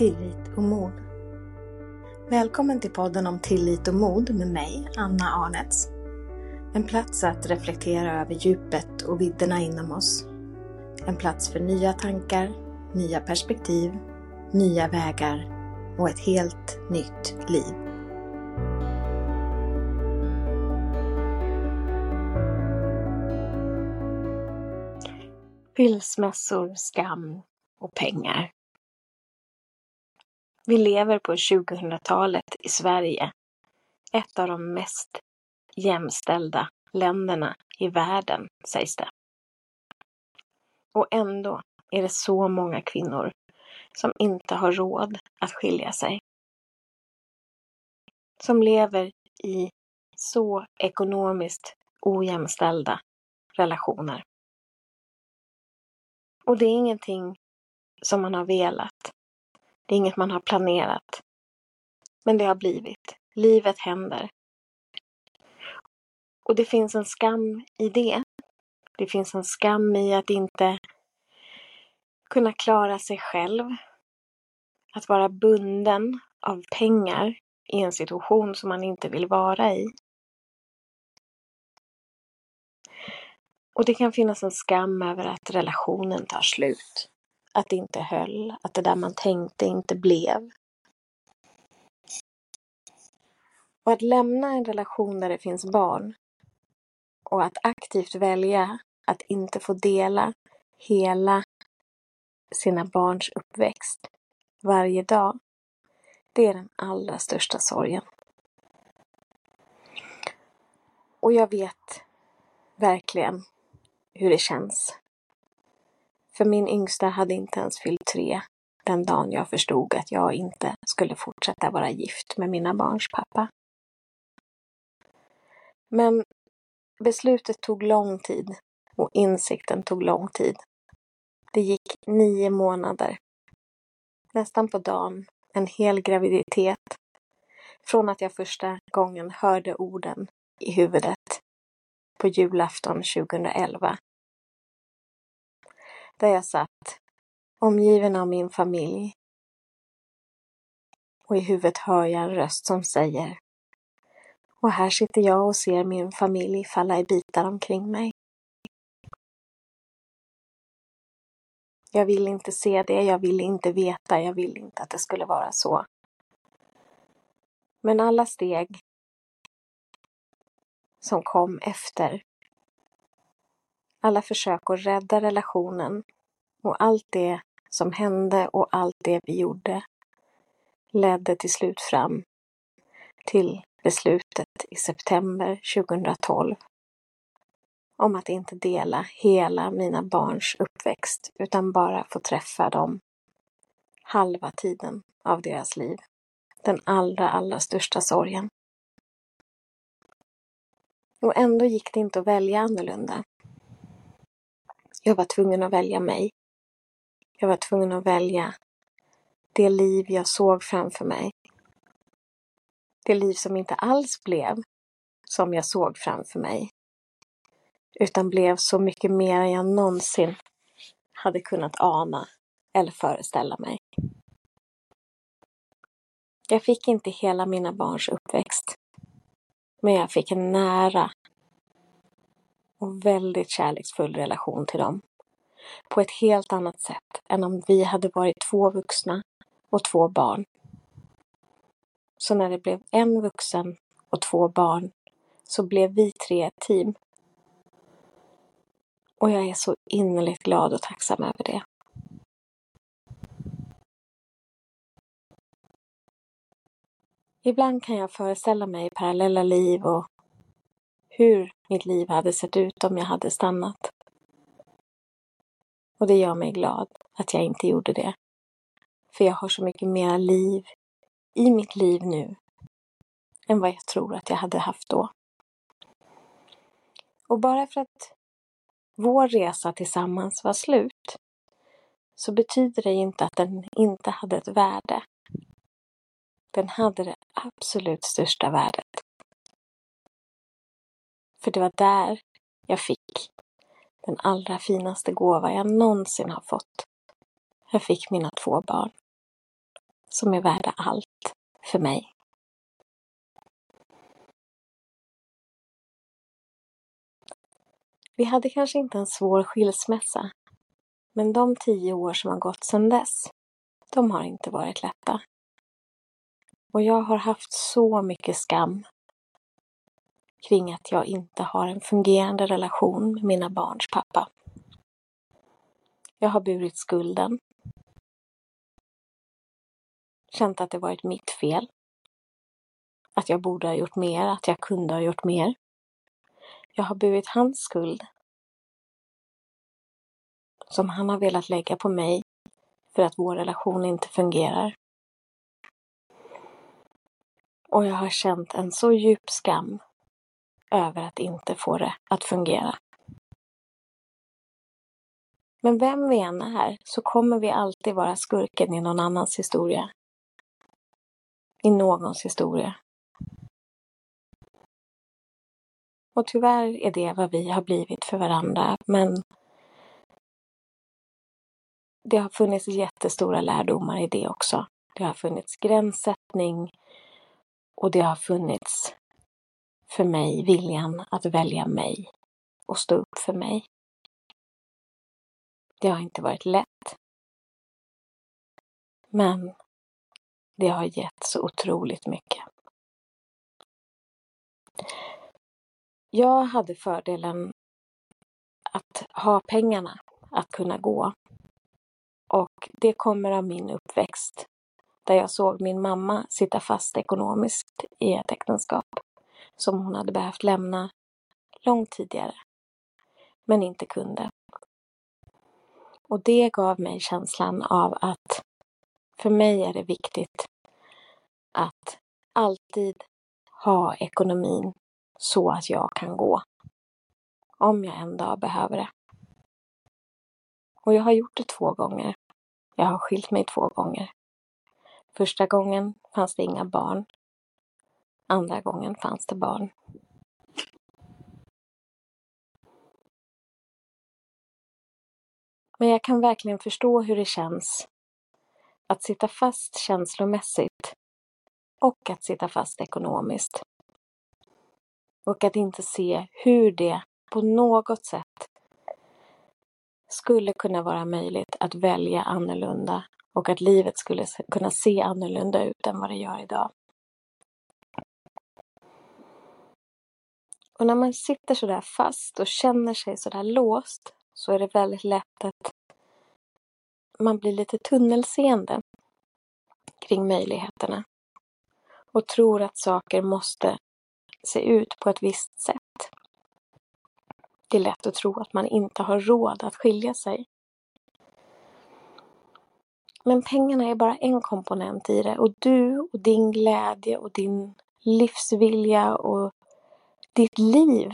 Tillit och mod. Välkommen till podden om tillit och mod med mig, Anna Arnets. En plats att reflektera över djupet och vidderna inom oss. En plats för nya tankar, nya perspektiv, nya vägar och ett helt nytt liv. Skilsmässor, skam och pengar. Vi lever på 2000-talet i Sverige, ett av de mest jämställda länderna i världen, sägs det. Och ändå är det så många kvinnor som inte har råd att skilja sig. Som lever i så ekonomiskt ojämställda relationer. Och det är ingenting som man har velat. Det är inget man har planerat. Men det har blivit. Livet händer. Och det finns en skam i det. Det finns en skam i att inte kunna klara sig själv. Att vara bunden av pengar i en situation som man inte vill vara i. Och det kan finnas en skam över att relationen tar slut. Att det inte höll, att det där man tänkte inte blev. Och att lämna en relation där det finns barn och att aktivt välja att inte få dela hela sina barns uppväxt varje dag, det är den allra största sorgen. Och jag vet verkligen hur det känns. För min yngsta hade inte ens fyllt tre den dagen jag förstod att jag inte skulle fortsätta vara gift med mina barns pappa. Men beslutet tog lång tid och insikten tog lång tid. Det gick nio månader. Nästan på dagen, en hel graviditet. Från att jag första gången hörde orden i huvudet på julafton 2011. Där jag satt, omgiven av min familj. Och i huvudet hör jag en röst som säger och här sitter jag och ser min familj falla i bitar omkring mig. Jag vill inte se det, jag vill inte veta, jag vill inte att det skulle vara så. Men alla steg som kom efter, alla försök att rädda relationen och allt det som hände och allt det vi gjorde ledde till slut fram till beslutet i september 2012 om att inte dela hela mina barns uppväxt utan bara få träffa dem halva tiden av deras liv. Den allra, allra största sorgen. Och ändå gick det inte att välja annorlunda. Jag var tvungen att välja mig. Jag var tvungen att välja det liv jag såg framför mig. Det liv som inte alls blev som jag såg framför mig. Utan blev så mycket mer än jag någonsin hade kunnat ana eller föreställa mig. Jag fick inte hela mina barns uppväxt. Men jag fick en nära och väldigt kärleksfull relation till dem. På ett helt annat sätt än om vi hade varit två vuxna och två barn. Så när det blev en vuxen och två barn så blev vi tre ett team. Och jag är så innerligt glad och tacksam över det. Ibland kan jag föreställa mig parallella liv och hur mitt liv hade sett ut om jag hade stannat. Och det gör mig glad att jag inte gjorde det. För jag har så mycket mer liv i mitt liv nu än vad jag tror att jag hade haft då. Och bara för att vår resa tillsammans var slut så betyder det inte att den inte hade ett värde. Den hade det absolut största värdet. För det var där jag fick den allra finaste gåva jag någonsin har fått. Jag fick mina två barn. som är värda allt för mig. Vi hade kanske inte en svår skilsmässa, men de tio år som har gått sedan dess, de har inte varit lätta. Och jag har haft så mycket skam kring att jag inte har en fungerande relation med mina barns pappa. Jag har burit skulden. Känt att det varit mitt fel. Att jag borde ha gjort mer, att jag kunde ha gjort mer. Jag har burit hans skuld. Som han har velat lägga på mig för att vår relation inte fungerar. Och jag har känt en så djup skam över att inte få det att fungera. Men vem vi än är så kommer vi alltid vara skurken i någon annans historia. I någons historia. Och tyvärr är det vad vi har blivit för varandra, men det har funnits jättestora lärdomar i det också. Det har funnits gränssättning och det har funnits för mig viljan att välja mig och stå upp för mig. Det har inte varit lätt. Men det har gett så otroligt mycket. Jag hade fördelen att ha pengarna att kunna gå. Och det kommer av min uppväxt, där jag såg min mamma sitta fast ekonomiskt i ett äktenskap som hon hade behövt lämna långt tidigare, men inte kunde. Och det gav mig känslan av att för mig är det viktigt att alltid ha ekonomin så att jag kan gå. Om jag en dag behöver det. Och jag har gjort det två gånger. Jag har skilt mig två gånger. Första gången fanns det inga barn. Andra gången fanns det barn. Men jag kan verkligen förstå hur det känns att sitta fast känslomässigt och att sitta fast ekonomiskt. Och att inte se hur det på något sätt skulle kunna vara möjligt att välja annorlunda och att livet skulle kunna se annorlunda ut än vad det gör idag. Och när man sitter sådär fast och känner sig sådär låst så är det väldigt lätt att man blir lite tunnelseende kring möjligheterna och tror att saker måste se ut på ett visst sätt. Det är lätt att tro att man inte har råd att skilja sig. Men pengarna är bara en komponent i det och du och din glädje och din livsvilja och ditt liv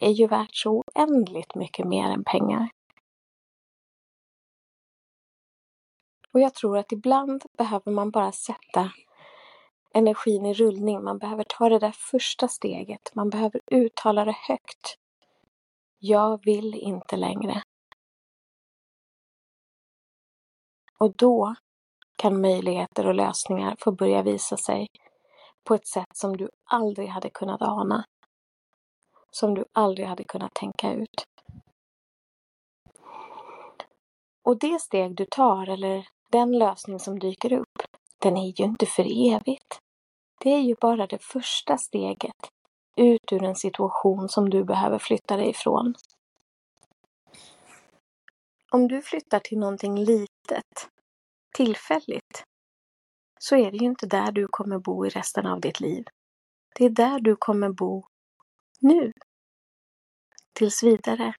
är ju värt så oändligt mycket mer än pengar. Och jag tror att ibland behöver man bara sätta energin i rullning. Man behöver ta det där första steget. Man behöver uttala det högt. Jag vill inte längre. Och då kan möjligheter och lösningar få börja visa sig på ett sätt som du aldrig hade kunnat ana. Som du aldrig hade kunnat tänka ut. Och det steg du tar, eller den lösning som dyker upp, den är ju inte för evigt. Det är ju bara det första steget ut ur en situation som du behöver flytta dig ifrån. Om du flyttar till någonting litet, tillfälligt, så är det ju inte där du kommer bo i resten av ditt liv. Det är där du kommer bo nu. Tills vidare.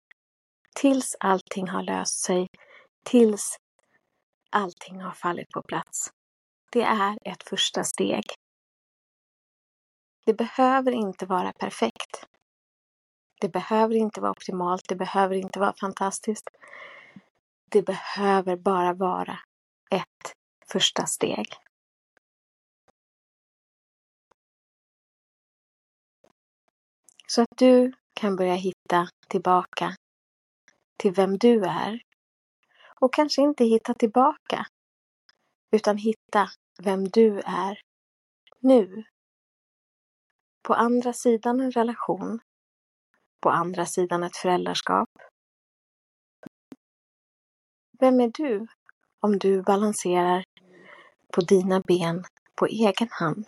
Tills allting har löst sig. Tills allting har fallit på plats. Det är ett första steg. Det behöver inte vara perfekt. Det behöver inte vara optimalt, det behöver inte vara fantastiskt. Det behöver bara vara ett första steg. Så att du kan börja hitta tillbaka till vem du är och kanske inte hitta tillbaka utan hitta vem du är nu. På andra sidan en relation, på andra sidan ett föräldraskap. Vem är du om du balanserar på dina ben på egen hand?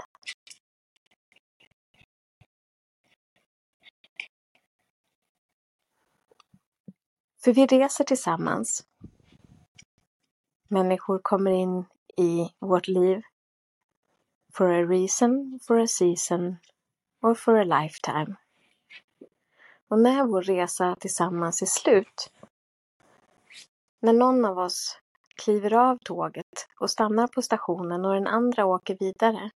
För vi reser tillsammans. Människor kommer in i vårt liv for a reason, for a season or for a lifetime. Och när vår resa tillsammans är slut, när någon av oss kliver av tåget och stannar på stationen och den andra åker vidare,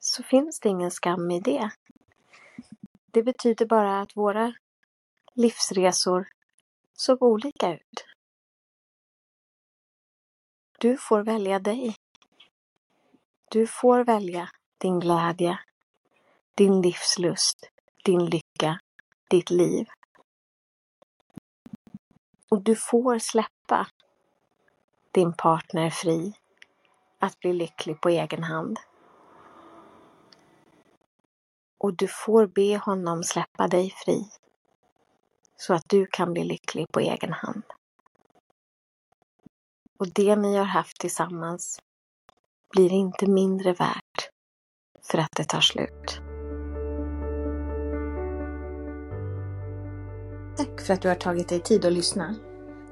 så finns det ingen skam i det. Det betyder bara att våra livsresor såg olika ut. Du får välja dig. Du får välja din glädje, din livslust, din lycka, ditt liv. Och du får släppa din partner fri att bli lycklig på egen hand. Och du får be honom släppa dig fri så att du kan bli lycklig på egen hand. Och det ni har haft tillsammans blir inte mindre värt för att det tar slut. Tack för att du har tagit dig tid att lyssna.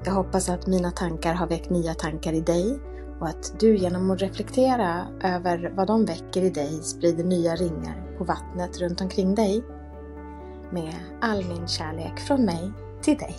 Jag hoppas att mina tankar har väckt nya tankar i dig och att du genom att reflektera över vad de väcker i dig sprider nya ringar på vattnet runt omkring dig. Med all min kärlek från mig till dig.